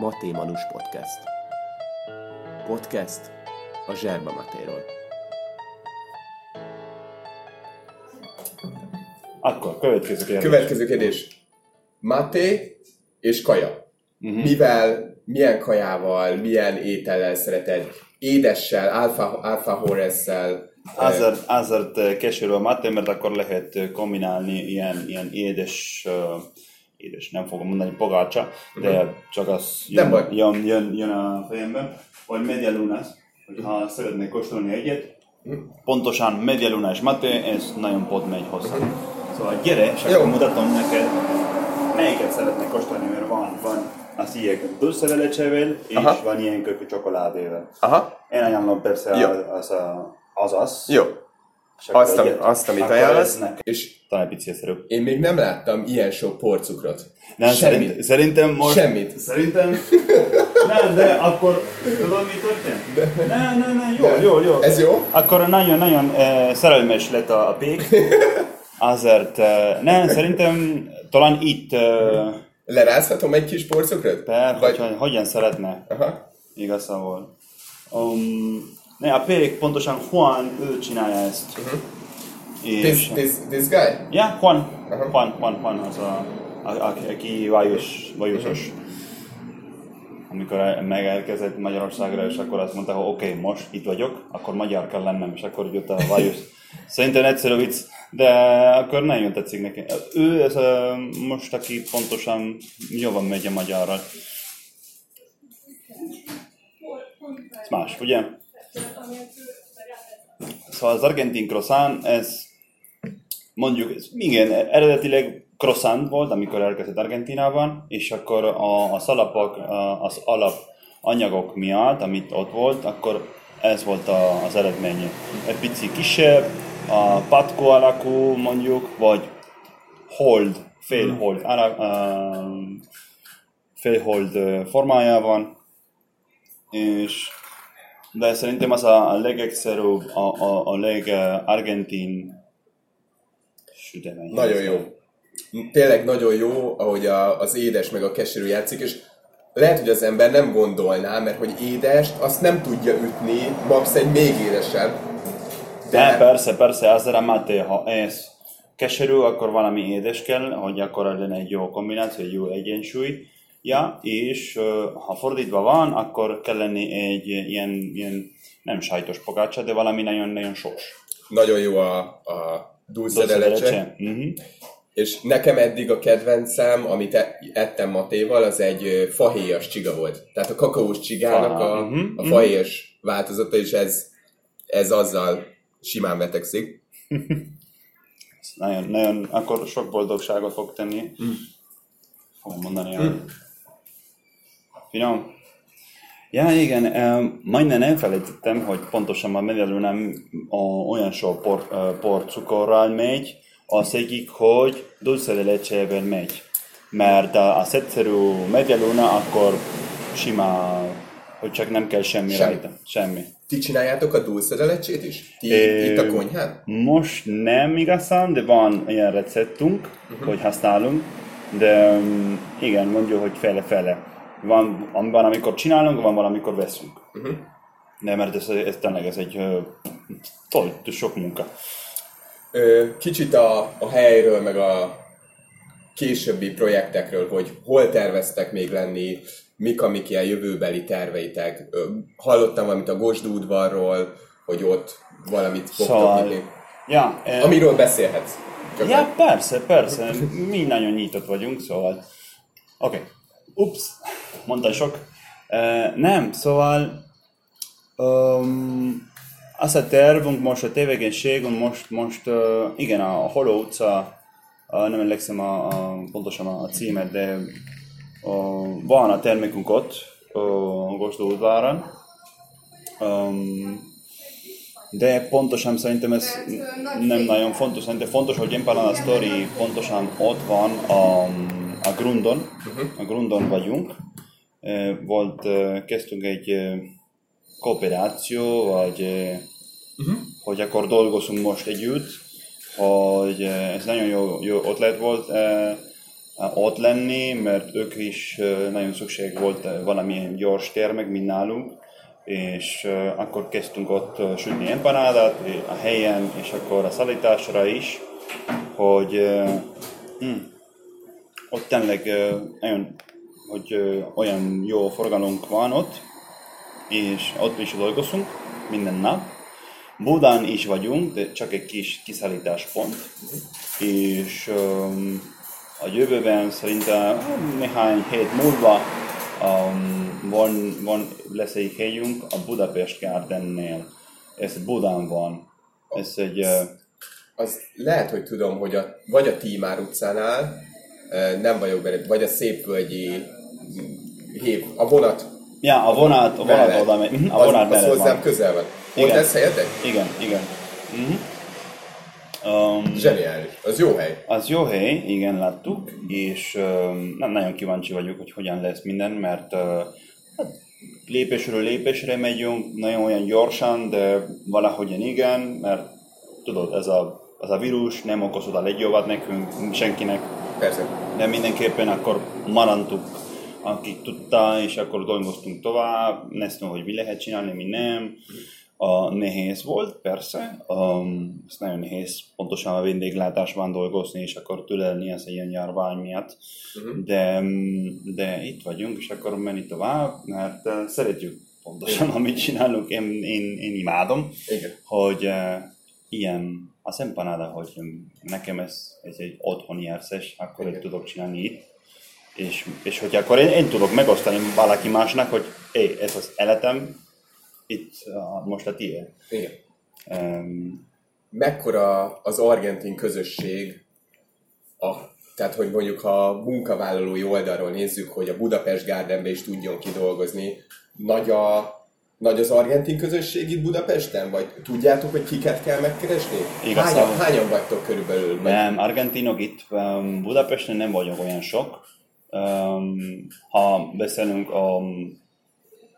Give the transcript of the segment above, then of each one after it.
Maté Manus Podcast. Podcast a Zserba Matéról. Akkor, következő kérdés. Következő kérdés. Maté és kaja. Uh-huh. Mivel, milyen kajával, milyen étellel szereted? Édessel, alfa, alfa horesszel? Azért, azért keserű a maté, mert akkor lehet kombinálni ilyen, ilyen édes, uh, édes, nem fogom mondani pogácsa, de uh-huh. csak az Nem baj. jön, jön, jön, jön a fejemben, vagy medialunas, hogyha szeretnék kóstolni egyet, pontosan medialuna és maté, ez nagyon pot megy hozzá. Szóval gyere, és akkor mutatom neked, melyiket szeretnék kóstolni, mert van, van az ilyen dulce de lechevel, és Aha. van ilyen kökű csokoládével. Aha, Én ajánlom persze Jó. az, az, az az. jó. Azt, egyet. azt, amit ajánlasz. És Talán egy pici én még nem láttam ilyen sok porcukrot. Nem, Semmit. szerint, szerintem most... Semmit. Szerintem... nem, de akkor... Tudod, mi történt? Nem, nem, nem, jó, jó, jó. Ez jó? Akkor nagyon-nagyon uh, szerelmes lett a, a pék. Azért, uh, nem, szerintem talán itt... Uh, Lerázhatom egy kis porcukrot? per, Vagy... hogy, hogyan szeretne. Aha. Igazából. Um, ne, a pék pontosan Juan, ő csinálja ezt. Uh-huh. És, This, this, this guy? Ja, Juan. Aha. Juan, Juan, Juan az a, a, a aki vajos, vajosos. Amikor el- megérkezett Magyarországra, és akkor azt mondta, hogy oké, okay, most itt vagyok, akkor magyar kell lennem, és akkor jött a vajos. Szerintem egyszerű vicc, de akkor nagyon tetszik neki. Ő ez a, most, aki pontosan jobban megy a magyarral. Ez más, ugye? Szóval az argentin croissant, ez mondjuk, ez, igen, eredetileg croissant volt, amikor elkezdett Argentinában, és akkor a, az alapok, az alap anyagok miatt, amit ott volt, akkor ez volt a, az eredménye. Egy pici kisebb, a patkó alakú mondjuk, vagy hold, fél hold, alak, uh, fél hold ö, formájában, és de szerintem az a, a legegyszerűbb, a, a, a legargentin sütemény. Nagyon jó. Tényleg nagyon jó, ahogy a, az édes meg a keserű játszik, és lehet, hogy az ember nem gondolná, mert hogy édest, azt nem tudja ütni, max egy még édesebb. De persze, persze, azért a maté, ha ez keserű, akkor valami édes kell, hogy akkor legyen egy jó kombináció, egy jó egyensúly. Ja, és ha fordítva van, akkor kell lenni egy ilyen, ilyen nem sajtos pogácsa, de valami nagyon-nagyon sós. Nagyon jó a, a dulce de leche. És nekem eddig a kedvencem, amit e- ettem Matéval, az egy fahéjas csiga volt. Tehát a kakaós csigának a, mhm, a mhm. fahéjas változata, és ez, ez azzal simán vetekszik. Nagyon, nagyon, akkor sok boldogságot fog tenni. Fogom mondani. Mm. Finom. Ja, igen, em, majdnem elfelejtettem, hogy pontosan a medialunám olyan sok por, ö, porcukorral megy, az egyik, hogy dulce de megy. Mert az egyszerű medialuna akkor sima, hogy csak nem kell semmi, Semmi. rajta. Semmi. Ti csináljátok a dulce de lecsét is? Ti Ö, itt a konyhán? Most nem igazán, de van ilyen receptünk, uh-huh. hogy használunk, de um, igen, mondjuk, hogy fele-fele. Van, van, amikor csinálunk, van valamikor veszünk. Uh-huh. De mert ez, ez tényleg ez egy toll, sok munka. Kicsit a, a helyről, meg a későbbi projektekről, hogy hol terveztek még lenni, mik, amik ilyen jövőbeli terveitek. Hallottam valamit a Gosdú udvarról, hogy ott valamit fogtok Szóval-. Ja, eh, Amiről beszélhetsz. Ja, persze, persze, mi nagyon nyitott vagyunk, szóval... Oké, okay. ups, mondtam sok. Uh, nem, szóval... Um, az a tervünk most, a tevékenységünk most, most uh, igen, a Holó utca, uh, nem emlékszem a, a, pontosan a címet, de uh, van a termékünk ott, uh, Gosdó udvaron. Um, de pontosan szerintem ez nem nagyon fontos. Szerintem fontos, hogy Empire a Story pontosan ott van a, a grundon. A grundon vagyunk. Eh, Volt, eh, kezdtünk egy eh, kooperáció, vagy eh, hogy akkor dolgozunk most együtt, hogy ez nagyon jó, jó ötlet volt. ott lenni, mert ők is nagyon szükség volt valamilyen gyors termek, mint nálunk, és akkor kezdtünk ott sütni empanádát a helyen, és akkor a szállításra is, hogy hm, ott tényleg nagyon, hogy olyan jó forgalunk van ott, és ott is dolgozunk minden nap. Budán is vagyunk, de csak egy kis kiszállításpont, és um, a jövőben szerintem néhány hét múlva um, van, van, lesz egy helyünk a Budapest Gardennél. Ez Budán van. Ez egy... Uh, Az lehet, hogy tudom, hogy a, vagy a Tímár utcánál, nem vagyok benne, vagy a Szépvölgyi hív, a vonat ja, a vonat, a vonat mellett. oda megy. Mhm, A az, vonat az mellett hozzám van. közel van. Igen. lesz helyetek? Igen, igen. Mhm. Um, Zseniális. Az jó hely. Az jó hely, igen, láttuk, és uh, nem nagyon kíváncsi vagyok, hogy hogyan lesz minden, mert uh, hát, lépésről lépésre megyünk, nagyon olyan gyorsan, de valahogyan igen, mert tudod, ez a, az a vírus nem okozott a legjobbat nekünk, senkinek, Persze. de mindenképpen akkor maradtuk, akik tudta, és akkor dolgoztunk tovább, néztünk, hogy mi lehet csinálni, mi nem. A nehéz volt, persze, um, ez nagyon nehéz pontosan a vendéglátásban dolgozni, és akkor tülelni ez ilyen járvány miatt. Uh-huh. De, de itt vagyunk, és akkor menni tovább, mert uh, szeretjük pontosan, amit csinálunk, én, én, én imádom Igen. hogy uh, ilyen az empanada, hogy nekem ez, ez egy otthoni érzés, akkor én tudok csinálni itt. És, és hogy akkor én, én tudok megosztani valaki másnak, hogy hey, ez az életem, itt uh, most a tiéd. Igen. Um, Mekkora az argentin közösség, a, tehát hogy mondjuk ha a munkavállalói oldalról nézzük, hogy a Budapest Gardenbe is tudjon kidolgozni, nagy, a, nagy az argentin közösség itt Budapesten? Vagy tudjátok, hogy kiket kell megkeresni? Igazából- Hányan, hányan vagytok körülbelül? Vagy- nem, argentinok itt um, Budapesten nem vagyok olyan sok. Um, ha beszélünk, um,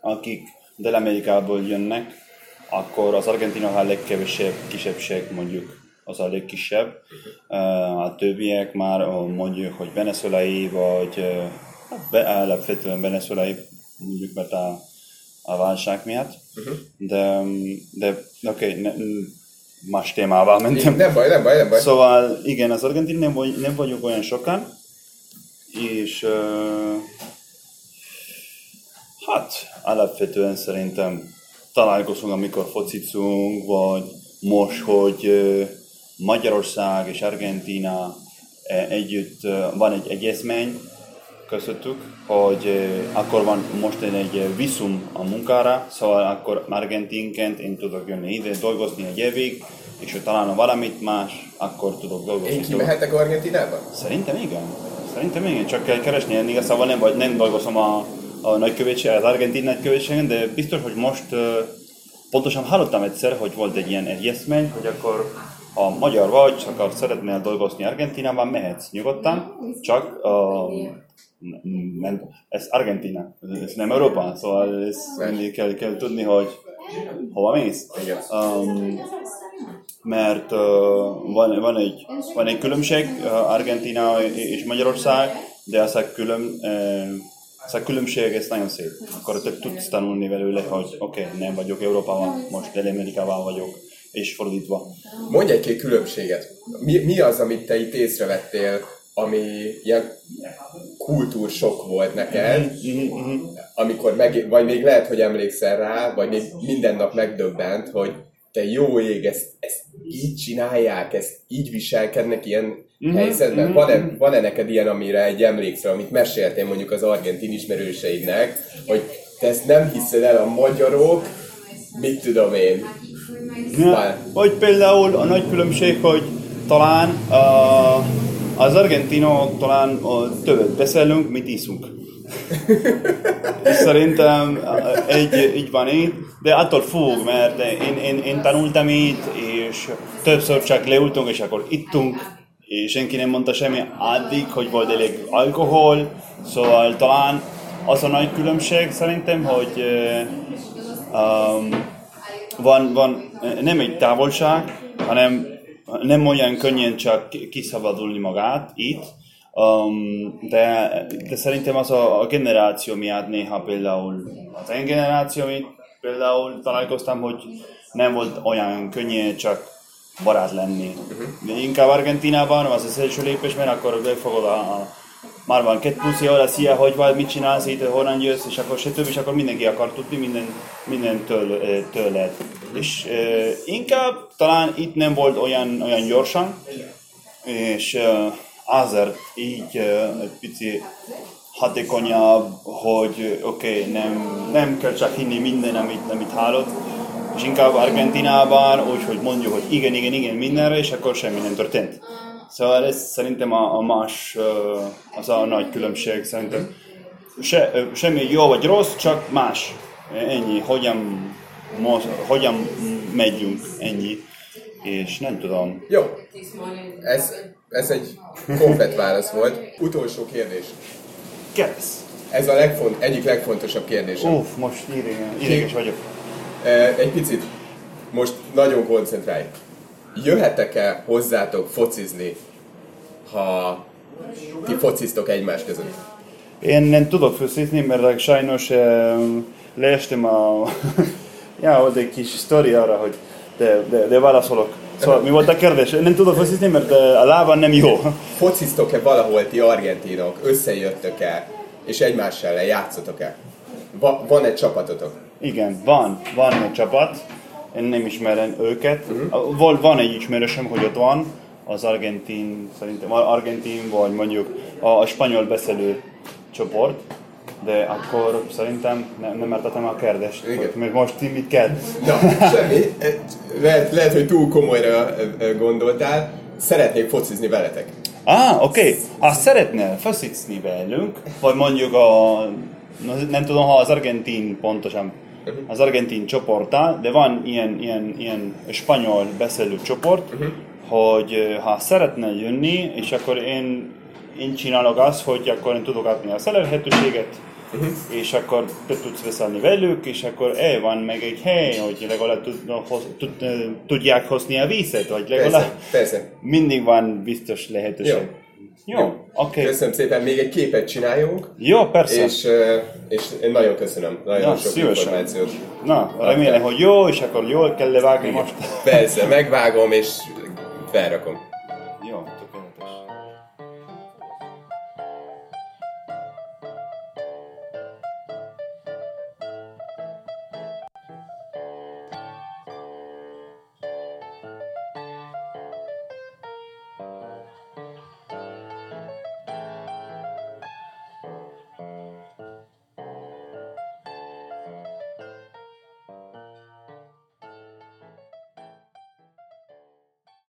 akik Dél-Amerikából jönnek, akkor az argentinok a legkevesebb kisebbség, mondjuk az a legkisebb. A többiek már mondjuk, hogy venezuelai, vagy be, alapvetően venezuelai, mondjuk, mert a, a válság miatt. Uh-huh. De, de oké, okay, más témával mentem. Nem baj, nem baj, nem baj. Szóval igen, az argentin nem, vagy, nem vagyok olyan sokan, és uh, hát alapvetően szerintem találkozunk, amikor focizunk, vagy most, hogy uh, Magyarország és Argentina uh, együtt uh, van egy egyezmény közöttük, hogy uh, akkor van most egy viszum a munkára, szóval akkor argentinként én tudok jönni ide, dolgozni egy évig, és ha találom valamit más, akkor tudok dolgozni. Én kimehetek Argentinába? Szerintem igen. Szerintem igen, csak kell keresni. Én igazából nem, vagy, nem dolgozom a, a nagykövetség, az argentin nagykövetségen, de biztos, hogy most pontosan hallottam egyszer, hogy volt egy ilyen egyezmény, hogy akkor ha magyar vagy, csak akar szeretnél dolgozni Argentinában, mehetsz nyugodtan, csak uh, nem, ez Argentina, ez nem Európa, szóval ez kell, kell tudni, hogy hova mész. Um, mert uh, van, van, egy, van egy különbség uh, Argentina és Magyarország, de ez a, külön, uh, ez a különbség ez nagyon szép. Akkor te tudsz tanulni belőle, hogy oké, okay, nem vagyok Európában, most Dél-Amerikában vagyok, és fordítva. Mondj egy-két különbséget. Mi, mi az, amit te itt észrevettél, ami ilyen kultúrsok volt neked, amikor meg, vagy még lehet, hogy emlékszel rá, vagy még minden nap megdöbbent, hogy te jó ég, ezt, ezt így csinálják, ezt így viselkednek ilyen Mhm, helyzetben. mhm, Van-e, van-e neked ilyen, amire egy emlékszel, amit meséltél mondjuk az argentin ismerőseidnek, hogy te ezt nem hiszed el a magyarok, mit tudom én, Ja, vagy például a nagy különbség, hogy talán uh, az argentinok talán uh, többet beszélünk, mint iszunk. Szerintem egy, így van így, de attól függ, mert én, én, én tanultam itt, és többször csak leültünk, és akkor ittunk, és senki nem mondta semmi addig, hogy volt elég alkohol, szóval talán az a nagy különbség szerintem, hogy um, van, van nem egy távolság, hanem nem olyan könnyen csak ki- kiszabadulni magát itt, Um, de, de szerintem az a, a generáció miatt néha például az én generáció, például találkoztam, hogy nem volt olyan könnyű csak barát lenni. De inkább Argentinában az az első lépés, mert akkor befogod a, a már van két plusz óra, szia, hogy vagy, mit csinálsz itt, honnan jössz, és akkor stb. és akkor mindenki akar tudni minden, minden től, tőled. És inkább talán itt nem volt olyan, olyan gyorsan, és azért így egy pici hatékonyabb, hogy oké, okay, nem, nem kell csak hinni minden, amit, amit hallott, és inkább Argentinában úgy, hogy mondjuk, hogy igen, igen, igen mindenre, és akkor semmi nem történt. Szóval ez szerintem a, a más, az a nagy különbség szerintem. Se, semmi jó vagy rossz, csak más. Ennyi, hogyan, hogyan megyünk, ennyi. És nem tudom. Jó, ez, ez egy komplet válasz volt. Utolsó kérdés. Kérdez. Ez a legfont, egyik legfontosabb kérdés. Uff, most ideges vagyok. Egy picit, most nagyon koncentrálj. Jöhetek-e hozzátok focizni, ha ti fociztok egymás között? Én nem tudok focizni, mert sajnos leestem a... ja, ott egy kis sztori arra, hogy de, de, de válaszolok. Szóval mi volt a kérdés? Nem tudok focizni, mert a lábam nem jó. Fociztok-e valahol ti argentinok? Összejöttök-e? És egymással ellen játszotok-e? Va, van egy csapatotok? Igen, van. Van egy csapat. Én nem ismerem őket. Uh-huh. Van, van egy ismerősöm, hogy ott van. Az argentin, szerintem argentin, vagy mondjuk a, a spanyol beszélő csoport. De akkor szerintem nem, nem értettem a kérdést. Mert most ti mit kell? Na, semmi. Lehet, lehet, hogy túl komolyra gondoltál. Szeretnék focizni veletek. Ah, oké. Okay. Ha szeretnél focizni velünk, vagy mondjuk a nem tudom, ha az argentin pontosan, az argentin csoporttal, de van ilyen, ilyen, ilyen spanyol beszélő csoport, uh-huh. hogy ha szeretne jönni, és akkor én, én csinálok azt, hogy akkor én tudok adni a szelerhetőséget, uh-huh. és akkor te tudsz veszelni velük, és akkor el van meg egy hely, hogy legalább tud, tud, tudják hozni a vízet, vagy legalább persze, persze. mindig van biztos lehetőség. Jó. Jó, oké. Okay. Köszönöm szépen, még egy képet csináljunk. Jó, persze. És, és én nagyon köszönöm, nagyon Na, sok szívesen. információt. Na, remélem, hogy jó, és akkor jól kell levágni most. Persze, megvágom és felrakom. Jó.